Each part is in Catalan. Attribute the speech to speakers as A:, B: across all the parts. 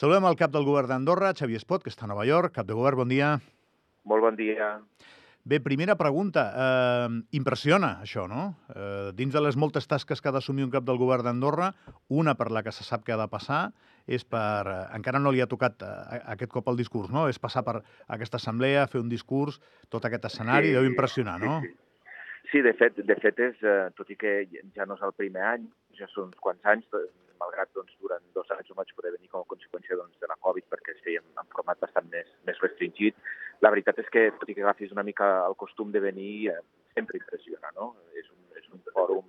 A: Saludem el cap del govern d'Andorra, Xavier Espot, que està a Nova York. Cap de govern, bon dia.
B: Molt bon dia.
A: Bé, primera pregunta. Eh, impressiona això, no? Eh, dins de les moltes tasques que ha d'assumir un cap del govern d'Andorra, una per la que se sap que ha de passar és per... Eh, encara no li ha tocat eh, aquest cop el discurs, no? És passar per aquesta assemblea, fer un discurs, tot aquest escenari, sí, deu impressionar, no?
B: Sí, sí. Sí, de fet, de fet és, eh, tot i que ja no és el primer any, ja són uns quants anys, malgrat doncs, durant dos anys no vaig poder venir com a conseqüència doncs, de la Covid perquè es feia en format bastant més, més restringit, la veritat és que, tot i que agafis una mica el costum de venir, eh, sempre impressiona, no? És un, és un fòrum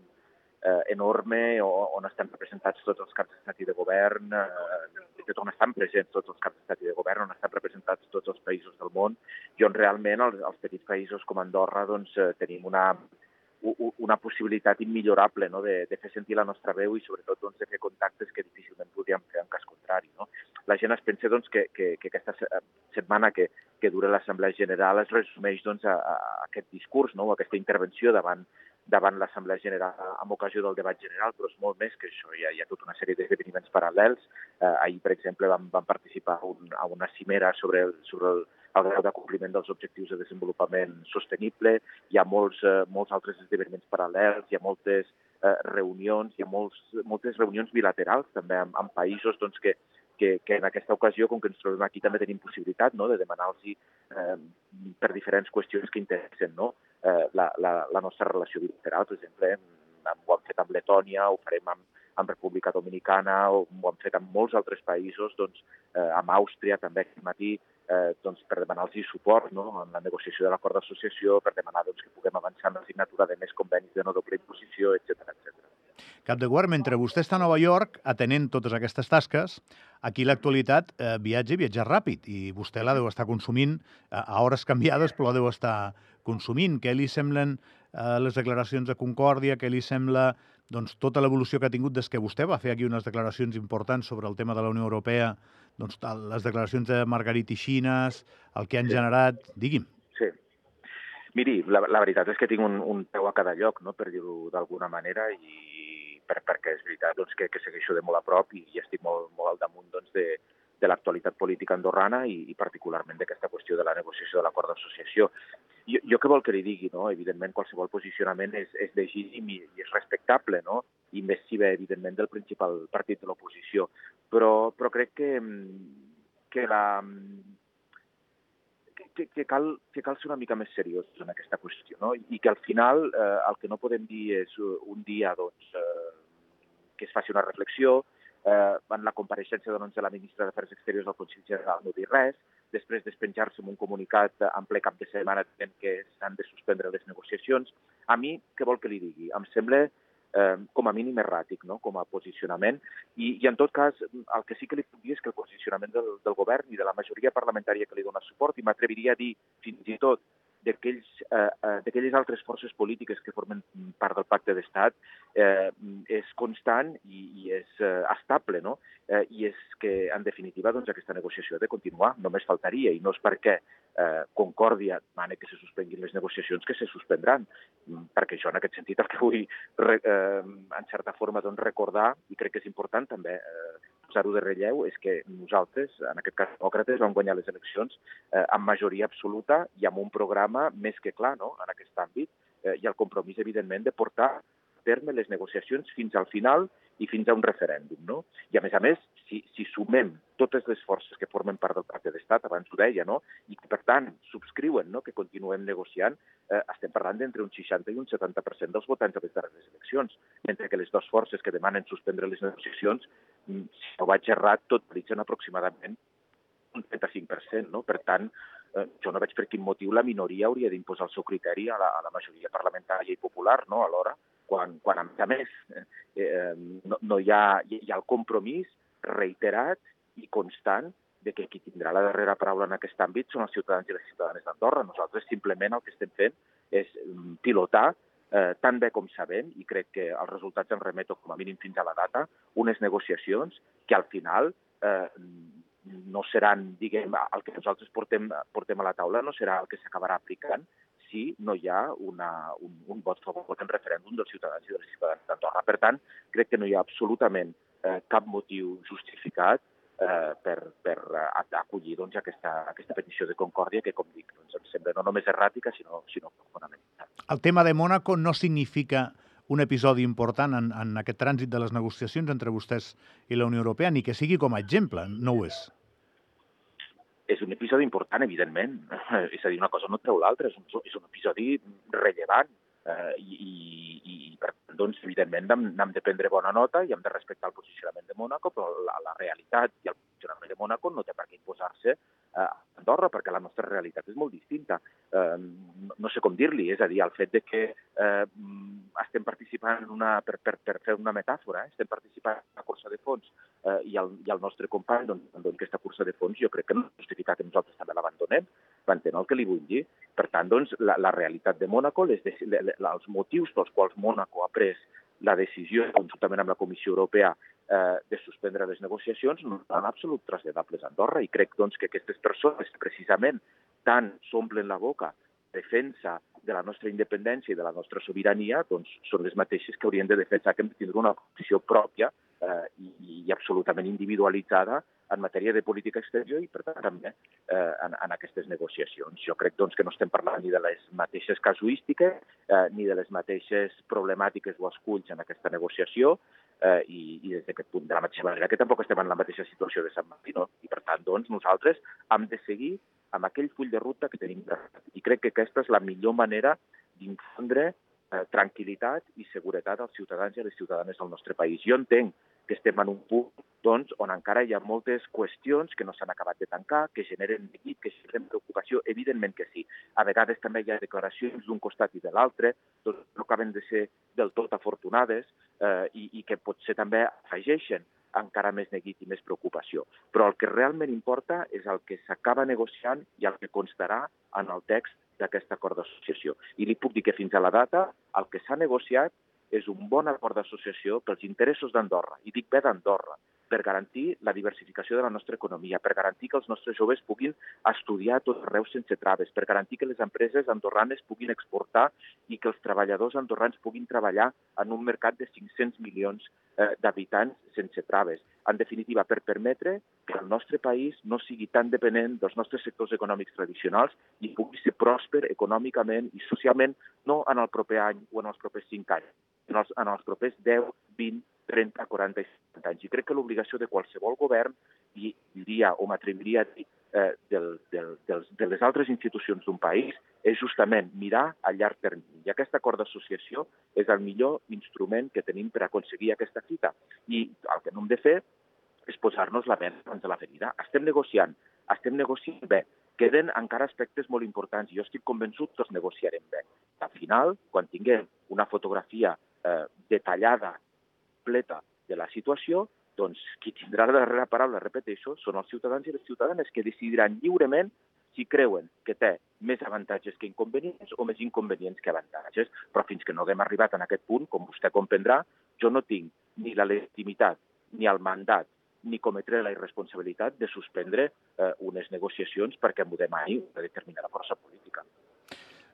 B: eh, enorme on estan representats tots els caps d'estat i de govern, eh, de fet on estan presents tots els caps d'estat i de govern, on estan representats tots els països del món i on realment els, els petits països com Andorra doncs, eh, tenim una, una possibilitat immillorable no? de, de fer sentir la nostra veu i sobretot doncs, de fer contactes que difícilment podríem fer en cas contrari. No? La gent es pensa doncs, que, que, que aquesta setmana que, que dura l'Assemblea General es resumeix doncs, a, a aquest discurs, no? a aquesta intervenció davant, davant l'Assemblea General amb ocasió del debat general, però és molt més que això. Hi ha, hi ha tota una sèrie d'esdeveniments paral·lels. Eh, ahir, per exemple, vam, vam participar un, a una cimera sobre el, sobre el, el grau de compliment dels objectius de desenvolupament sostenible, hi ha molts, eh, molts altres esdeveniments paral·lels, hi ha moltes eh, reunions, hi ha molts, moltes reunions bilaterals també amb, amb països doncs, que, que, que en aquesta ocasió, com que ens trobem aquí, també tenim possibilitat no?, de demanar-los eh, per diferents qüestions que interessen no? eh, la, la, la nostra relació bilateral. Per exemple, ho hem fet amb Letònia, ho farem amb, amb República Dominicana, o ho hem fet amb molts altres països, doncs, eh, amb Àustria també aquest matí, eh, doncs, per demanar-los suport no? en la negociació de l'acord d'associació, per demanar doncs, que puguem avançar en la signatura de més convenis de no doble imposició, etc etc.
A: Cap de govern, mentre vostè està a Nova York atenent totes aquestes tasques, aquí l'actualitat eh, viatja i viatja ràpid i vostè la deu estar consumint a, a hores canviades, però la deu estar consumint. Què li semblen eh, les declaracions de Concòrdia? Què li sembla doncs, tota l'evolució que ha tingut des que vostè va fer aquí unes declaracions importants sobre el tema de la Unió Europea doncs, les declaracions de Margarit i Xines, el que han sí. generat... Digui'm.
B: Sí. Miri, la, la veritat és que tinc un, un peu a cada lloc, no?, per dir-ho d'alguna manera, i per, perquè és veritat doncs, que, que segueixo de molt a prop i, i estic molt, molt al damunt doncs, de, de l'actualitat política andorrana i, i particularment d'aquesta qüestió de la negociació de l'acord d'associació. Jo, jo què vol que li digui, no? Evidentment, qualsevol posicionament és, és legítim i, i és respectable, no? I més si ve, evidentment, del principal partit de l'oposició. Però, però crec que, que la, que, que, cal, que cal ser una mica més seriós en aquesta qüestió, no? I que al final eh, el que no podem dir és un dia doncs, eh, que es faci una reflexió, eh, en la compareixença doncs, de la ministra d'Afers Exteriors al Consell General no dir res, després despenjar-se amb un comunicat en ple cap de setmana dient que s'han de suspendre les negociacions. A mi, què vol que li digui? Em sembla eh, com a mínim erràtic, no? com a posicionament. I, I en tot cas, el que sí que li puc dir és que el posicionament del, del govern i de la majoria parlamentària que li dona suport, i m'atreviria a dir fins i tot d'aquelles eh, eh, altres forces polítiques que formen part del pacte d'estat eh, és constant i, i és eh, estable, no? Eh, I és que, en definitiva, doncs, aquesta negociació ha de continuar, només faltaria, i no és perquè eh, Concòrdia demana que se suspenguin les negociacions, que se suspendran, mm, perquè jo, en aquest sentit, el que vull, re, eh, en certa forma, doncs, recordar, i crec que és important també eh, posar-ho de relleu és que nosaltres, en aquest cas demòcrates, vam guanyar les eleccions eh, amb majoria absoluta i amb un programa més que clar no? en aquest àmbit eh, i el compromís, evidentment, de portar terme les negociacions fins al final i fins a un referèndum. No? I, a més a més, si, si sumem totes les forces que formen part del pacte d'estat, abans ho deia, no? i que, per tant, subscriuen no? que continuem negociant, eh, estem parlant d'entre un 60 i un 70% dels votants a les darreres eleccions, mentre que les dues forces que demanen suspendre les negociacions, mm, si no vaig errat, totalitzen aproximadament un 35%. No? Per tant, eh, jo no veig per quin motiu la minoria hauria d'imposar el seu criteri a la, a la majoria parlamentària i popular no? alhora quan, quan a més a més eh, no, no hi, ha, hi ha el compromís reiterat i constant de que qui tindrà la darrera paraula en aquest àmbit són els ciutadans i les ciutadanes d'Andorra. Nosaltres simplement el que estem fent és mm, pilotar eh, tan bé com sabem, i crec que els resultats en remeto com a mínim fins a la data, unes negociacions que al final eh, no seran, diguem, el que nosaltres portem, portem a la taula no serà el que s'acabarà aplicant, si no hi ha una, un, un vot favor en referèndum dels ciutadans i de les ciutadanes d'Andorra. Per tant, crec que no hi ha absolutament eh, cap motiu justificat eh, per, per acollir doncs, aquesta, aquesta petició de concòrdia que, com dic, doncs, em sembla no només erràtica, sinó, sinó fonamental.
A: El tema de Mònaco no significa un episodi important en, en aquest trànsit de les negociacions entre vostès i la Unió Europea, ni que sigui com a exemple, no ho és.
B: És un episodi important, evidentment. És a dir, una cosa no treu l'altra, és, un, és un episodi rellevant eh, i, i, i per tant, doncs, evidentment, n'hem de prendre bona nota i hem de respectar el posicionament de Mónaco, però la, la realitat i el posicionament de Mónaco no té per què imposar-se a Andorra, perquè la nostra realitat és molt distinta. Eh, no sé com dir-li, és a dir, el fet de que eh, estem participant en una, per, per, per fer una metàfora, eh, estem participant en una cursa de fons eh, i, el, i el nostre company doncs, doncs, aquesta cursa de fons jo crec que no justifica que nosaltres també l'abandonem, m'entén el que li vull dir? Per tant, doncs, la, la realitat de Mónaco, les, les, els motius pels quals Mónaco ha pres la decisió, conjuntament amb la Comissió Europea, eh, de suspendre les negociacions, no són absolut traslladables a Andorra. I crec doncs, que aquestes persones, precisament, tant s'omplen la boca defensa de la nostra independència i de la nostra sobirania doncs, són les mateixes que haurien de defensar que hem de tindre una posició pròpia eh, i, i absolutament individualitzada en matèria de política exterior i, per tant, també eh, en, en aquestes negociacions. Jo crec doncs, que no estem parlant ni de les mateixes casuístiques eh, ni de les mateixes problemàtiques o esculls en aquesta negociació eh, i, i des d'aquest punt, de la mateixa manera que tampoc estem en la mateixa situació de Sant Martí, no? I, per tant, doncs, nosaltres hem de seguir amb aquell full de ruta que tenim I crec que aquesta és la millor manera d'infondre eh, tranquil·litat i seguretat als ciutadans i a les ciutadanes del nostre país. Jo entenc que estem en un punt doncs, on encara hi ha moltes qüestions que no s'han acabat de tancar, que generen neguit, que generen preocupació, evidentment que sí. A vegades també hi ha declaracions d'un costat i de l'altre, doncs no acaben de ser del tot afortunades eh, i, i que potser també afegeixen encara més neguit i més preocupació. Però el que realment importa és el que s'acaba negociant i el que constarà en el text d'aquest acord d'associació. I li puc dir que fins a la data el que s'ha negociat és un bon acord d'associació pels interessos d'Andorra, i dic bé d'Andorra, per garantir la diversificació de la nostra economia, per garantir que els nostres joves puguin estudiar tot arreu sense traves, per garantir que les empreses andorranes puguin exportar i que els treballadors andorrans puguin treballar en un mercat de 500 milions eh, d'habitants sense traves. En definitiva, per permetre que el nostre país no sigui tan dependent dels nostres sectors econòmics tradicionals i pugui ser pròsper econòmicament i socialment no en el proper any o en els propers cinc anys, en els, en els propers 10, 20, 30, 40 i 50 anys. I crec que l'obligació de qualsevol govern, i diria o m'atreviria a dir, eh, del, del, dels, de les altres institucions d'un país és justament mirar a llarg termini. I aquest acord d'associació és el millor instrument que tenim per aconseguir aquesta fita. I el que no hem de fer és posar-nos la vena abans de la ferida. Estem negociant, estem negociant bé. Queden encara aspectes molt importants i jo estic convençut que els negociarem bé. Al final, quan tinguem una fotografia eh, detallada, completa de la situació, doncs qui tindrà la darrera paraula, repeteixo, són els ciutadans i les ciutadanes que decidiran lliurement si creuen que té més avantatges que inconvenients o més inconvenients que avantatges. Però fins que no haguem arribat en aquest punt, com vostè comprendrà, jo no tinc ni la legitimitat ni el mandat ni cometre la irresponsabilitat de suspendre eh, unes negociacions perquè m'ho demani una determinada força política.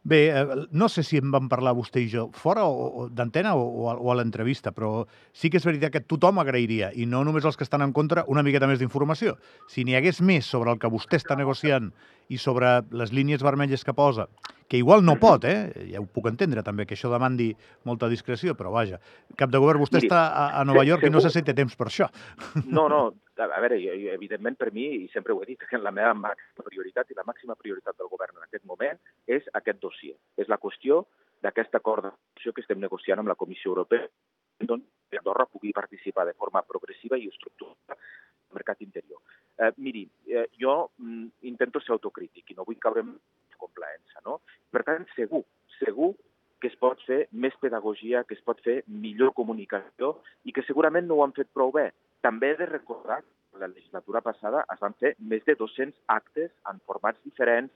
A: Bé, eh, no sé si en vam parlar vostè i jo fora o, d'antena o, o o a l'entrevista, però sí que és veritat que tothom agrairia, i no només els que estan en contra, una miqueta més d'informació. Si n'hi hagués més sobre el que vostè està negociant i sobre les línies vermelles que posa, que igual no pot, eh? ja ho puc entendre també, que això demandi molta discreció, però vaja, cap de govern, vostè Miri, està a, a Nova York segur... i no si té temps per això.
B: No, no, a veure, jo, evidentment per mi, i sempre ho he dit, que la meva màxima prioritat i la màxima prioritat del govern en aquest moment és aquest dossier. És la qüestió d'aquest acord d'acció que estem negociant amb la Comissió Europea, doncs Andorra pugui participar de forma progressiva i estructurada al mercat interior. Eh, miri, eh, jo mm, intento ser autocrític i no vull caure en? Per tant, segur, segur que es pot fer més pedagogia, que es pot fer millor comunicació i que segurament no ho han fet prou bé. També he de recordar que la legislatura passada es van fer més de 200 actes en formats diferents,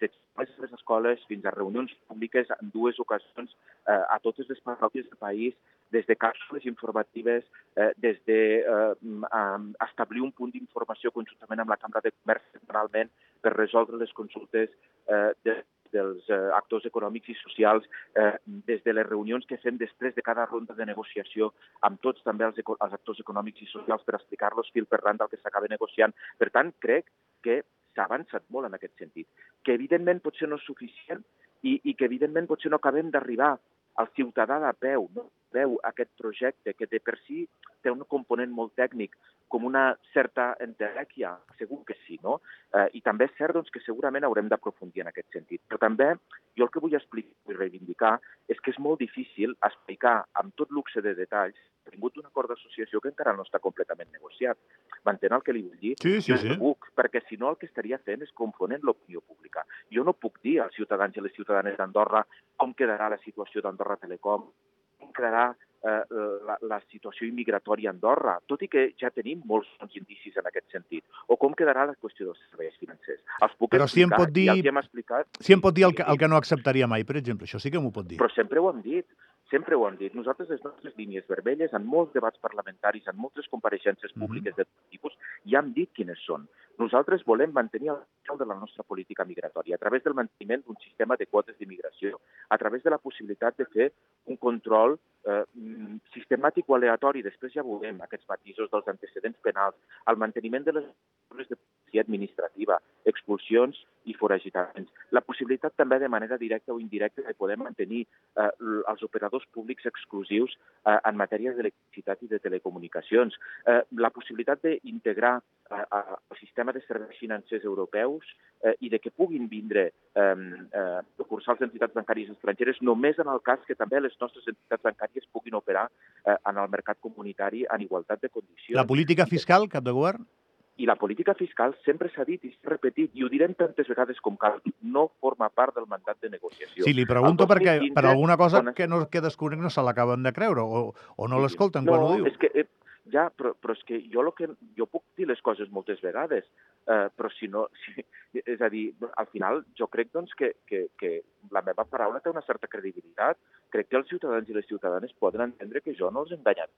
B: des de les escoles fins a reunions públiques en dues ocasions eh, a totes les parròquies del país, des de càpsules informatives, eh, des de eh, establir un punt d'informació conjuntament amb la Cambra de Comerç setmanalment per resoldre les consultes eh, de dels eh, actors econòmics i socials, eh, des de les reunions que fem després de cada ronda de negociació amb tots també els, els actors econòmics i socials per explicar-los fil per randa el que s'acaba negociant. Per tant, crec que s'ha avançat molt en aquest sentit, que evidentment potser no és suficient i, i que evidentment potser no acabem d'arribar al ciutadà de peu, no? veu aquest projecte que de per si té un component molt tècnic, com una certa entelèquia, segur que sí, no? Eh, I també és cert doncs, que segurament haurem d'aprofundir en aquest sentit. Però també jo el que vull explicar i reivindicar és que és molt difícil explicar amb tot luxe de detalls tingut un acord d'associació que encara no està completament negociat. M'entén el que li vull dir?
A: Sí, sí, sí.
B: Puc, perquè si no el que estaria fent és confonent l'opinió pública. Jo no puc dir als ciutadans i les ciutadanes d'Andorra com quedarà la situació d'Andorra Telecom, quedarà eh, la, la situació immigratòria a Andorra, tot i que ja tenim molts indicis en aquest sentit. O com quedarà la qüestió dels serveis financers. Els puc
A: Però si em
B: explicar,
A: pot dir,
B: ja els hem explicat.
A: si em pot dir el que, el que no acceptaria mai, per exemple, això sí que m'ho pot dir.
B: Però sempre ho hem dit, sempre ho hem dit. Nosaltres, les nostres línies vermelles, en molts debats parlamentaris, en moltes compareixences
A: Mhm.
B: públiques de tot tipus, ja hem dit quines són. Nosaltres volem mantenir el cel de la nostra política migratòria a través del manteniment d'un sistema de quotes d'immigració, a través de la possibilitat de fer un control eh, mm, sistemàtic o aleatori, després ja veurem aquests matisos dels antecedents penals, el manteniment de les mesures de policia administrativa, expulsions i foragitaments, la possibilitat també de manera directa o indirecta de poder mantenir eh, els operadors públics exclusius eh, en matèria d'electricitat i de telecomunicacions, eh, la possibilitat d'integrar eh, eh, el sistema de serveis financers europeus eh, i de que puguin vindre eh, eh, sucursals d'entitats bancàries estrangeres només en el cas que també les nostres entitats bancàries puguin operar eh, en el mercat comunitari en igualtat de condicions.
A: La política fiscal, cap de govern?
B: I la política fiscal sempre s'ha dit i s'ha repetit, i ho direm tantes vegades com cal, no forma part del mandat de negociació.
A: Sí, li pregunto
B: El
A: perquè
B: 2015,
A: per alguna cosa
B: quan
A: que, no, que descobrim no se l'acaben de creure o, o no l'escolten
B: no,
A: quan ho diu.
B: és que, eh, ja, però, però és que jo, lo que, jo puc dir les coses moltes vegades, eh, però si no... Si, és a dir, al final jo crec doncs, que, que, que la meva paraula té una certa credibilitat. Crec que els ciutadans i les ciutadanes poden entendre que jo no els he enganyat,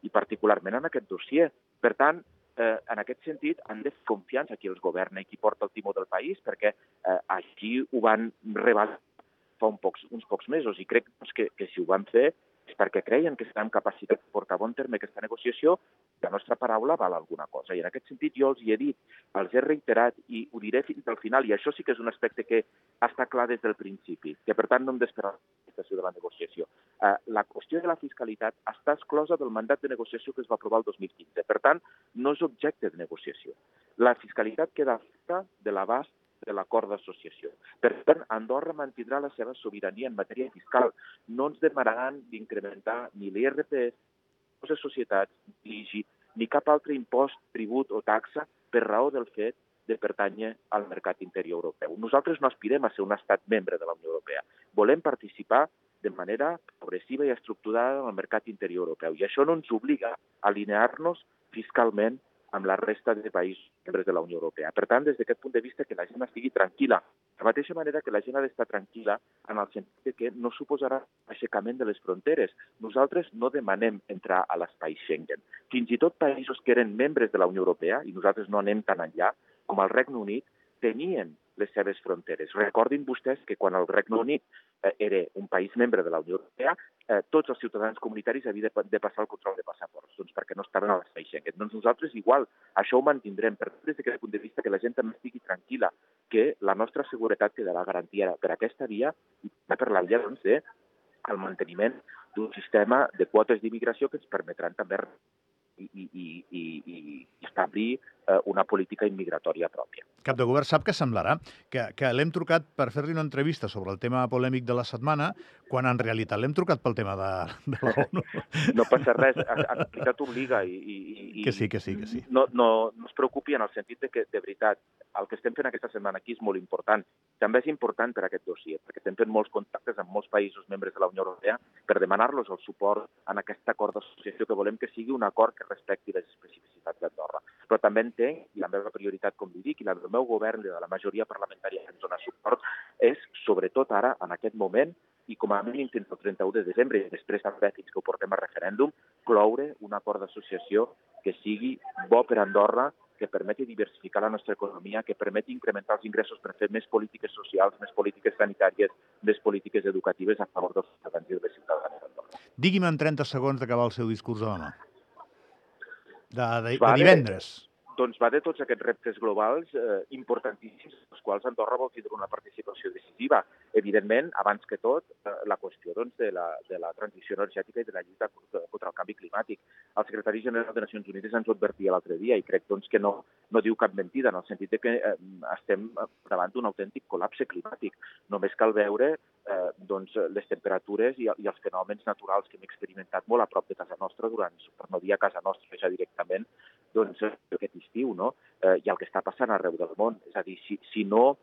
B: i particularment en aquest dossier. Per tant, eh, en aquest sentit, han de fer confiança qui els governa i qui porta el timó del país, perquè eh, així ho van rebalar fa un pocs, uns pocs mesos. I crec doncs, que, que si ho van fer és perquè creien que estan capacitat de portar a bon terme aquesta negociació, la nostra paraula val alguna cosa. I en aquest sentit jo els hi he dit, els he reiterat i ho diré fins al final, i això sí que és un aspecte que està clar des del principi, que per tant no hem d'esperar situació de la negociació. Eh, la qüestió de la fiscalitat està exclosa del mandat de negociació que es va aprovar el 2015. Per tant, no és objecte de negociació. La fiscalitat queda feta de l'abast de l'acord d'associació. Per tant, Andorra mantindrà la seva sobirania en matèria fiscal. No ens demanaran d'incrementar ni l'IRPF, les societats, l'IGI, ni cap altre impost, tribut o taxa per raó del fet de pertànyer al mercat interior europeu. Nosaltres no aspirem a ser un estat membre de la Unió Europea. Volem participar de manera progressiva i estructurada en el mercat interior europeu. I això no ens obliga a alinear-nos fiscalment amb la resta de països membres de la Unió Europea. Per tant, des d'aquest punt de vista, que la gent estigui tranquil·la. De la mateixa manera que la gent ha d'estar tranquil·la en el sentit que no suposarà aixecament de les fronteres. Nosaltres no demanem entrar a l'espai Schengen. Fins i tot països que eren membres de la Unió Europea, i nosaltres no anem tan enllà, com el Regne Unit, tenien les seves fronteres. Recordin vostès que quan el Regne Unit eh, era un país membre de la Unió Europea, eh, tots els ciutadans comunitaris havien de, de passar el control de passaports, doncs perquè no estaven a l'espai Schengen. Doncs nosaltres igual, això ho mantindrem, per des d'aquest punt de vista que la gent també estigui tranquil·la, que la nostra seguretat quedarà garantida per aquesta via i per la via doncs, de el manteniment d'un sistema de quotes d'immigració que ens permetran també i, i, i, i, establir eh, una política immigratòria pròpia.
A: Cap de govern sap que semblarà que, que l'hem trucat per fer-li una entrevista sobre el tema polèmic de la setmana, quan en realitat l'hem trucat pel tema de, de l'ONU.
B: No passa res, l'activitat obliga i, i, i...
A: Que sí, que sí, que sí.
B: No, no, no es preocupi en el sentit de que, de veritat, el que estem fent aquesta setmana aquí és molt important. També és important per aquest dossier, perquè estem fent molts contactes amb molts països membres de la Unió Europea per demanar-los el suport en aquest acord d'associació que volem que sigui un acord que respecti les especificitats d'Andorra. Però també entenc, i la meva prioritat, com li dic, i la del meu govern i de la majoria parlamentària que ens dona suport, és, sobretot ara, en aquest moment, i com a mínim fins al 31 de desembre, i després també fins que ho portem a referèndum, cloure un acord d'associació que sigui bo per Andorra que permeti diversificar la nostra economia, que permeti incrementar els ingressos per fer més polítiques socials, més polítiques sanitàries, més polítiques educatives a favor dels ciutadans i de les ciutadanes d'Andorra.
A: Digui'm en 30 segons d'acabar el seu discurs de demà. De, de, de divendres.
B: Doncs va de tots aquests reptes globals eh, importantíssims, els quals Andorra vol tindre una participació decisiva. Evidentment, abans que tot, eh, la qüestió doncs, de, la, de la transició energètica i de la lluita contra el canvi climàtic. El secretari general de Nacions Unides ens ho advertia l'altre dia i crec doncs, que no, no diu cap mentida, en el sentit de que eh, estem davant d'un autèntic col·lapse climàtic. Només cal veure eh, doncs, les temperatures i, i els fenòmens naturals que hem experimentat molt a prop de casa nostra durant, per no dir a casa nostra ja directament, doncs, aquest estiu, no? Eh, i el que està passant arreu del món. És a dir, si, si no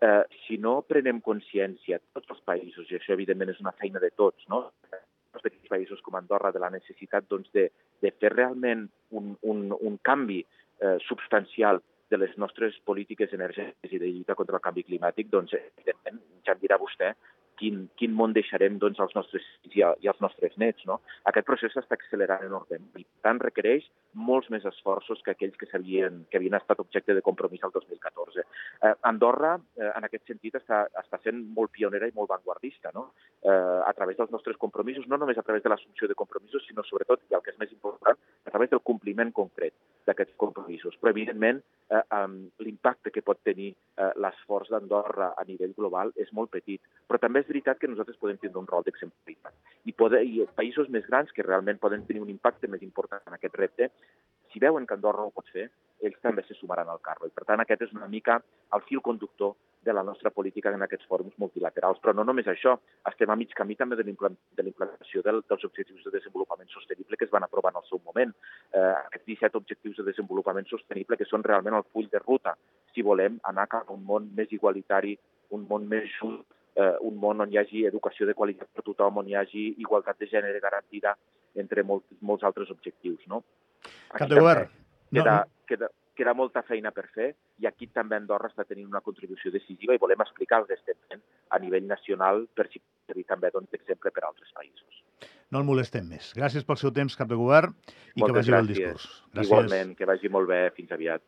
B: eh, si no prenem consciència, tots els països, i això evidentment és una feina de tots, no? els petits països com Andorra, de la necessitat doncs, de, de fer realment un, un, un canvi eh, substancial de les nostres polítiques energètiques i de lluita contra el canvi climàtic, doncs, evidentment, ja em dirà vostè quin, quin món deixarem doncs, als nostres fills i, i als nostres nets. No? Aquest procés s'està accelerant enormement i, tant, requereix molts més esforços que aquells que, havien, que havien estat objecte de compromís el 2014. Eh, Andorra, eh, en aquest sentit, està, està sent molt pionera i molt vanguardista no? eh, a través dels nostres compromisos, no només a través de l'assumpció de compromisos, sinó sobretot, i el que és més important, a través del compliment concret d'aquests compromisos. Però, evidentment, eh, um, l'impacte que pot tenir eh, l'esforç d'Andorra a nivell global és molt petit. Però també és veritat que nosaltres podem tindre un rol d'exemplaritat. I, poder, I països més grans que realment poden tenir un impacte més important en aquest repte, si veuen que Andorra ho pot fer, ells també se sumaran al carro. I, per tant, aquest és una mica el fil conductor de la nostra política en aquests fòrums multilaterals. Però no només això, estem a mig camí també de l'implantació del, dels objectius de desenvolupament sostenible que es van aprovar en el seu moment. Eh, aquests 17 objectius de desenvolupament sostenible que són realment el full de ruta si volem anar cap a un món més igualitari, un món més just, eh, un món on hi hagi educació de qualitat per tothom, on hi hagi igualtat de gènere garantida entre molts, molts altres objectius. No?
A: Cap de govern.
B: Queda, no. queda, queda molta feina per fer i aquí també Andorra està tenint una contribució decisiva i volem explicar el que estem fent a nivell nacional per si també doncs, exemple per a altres països.
A: No el molestem més. Gràcies pel seu temps, cap de govern, i
B: Moltes
A: que vagi
B: gràcies.
A: bé el discurs.
B: Gràcies. Igualment, que vagi molt bé. Fins aviat.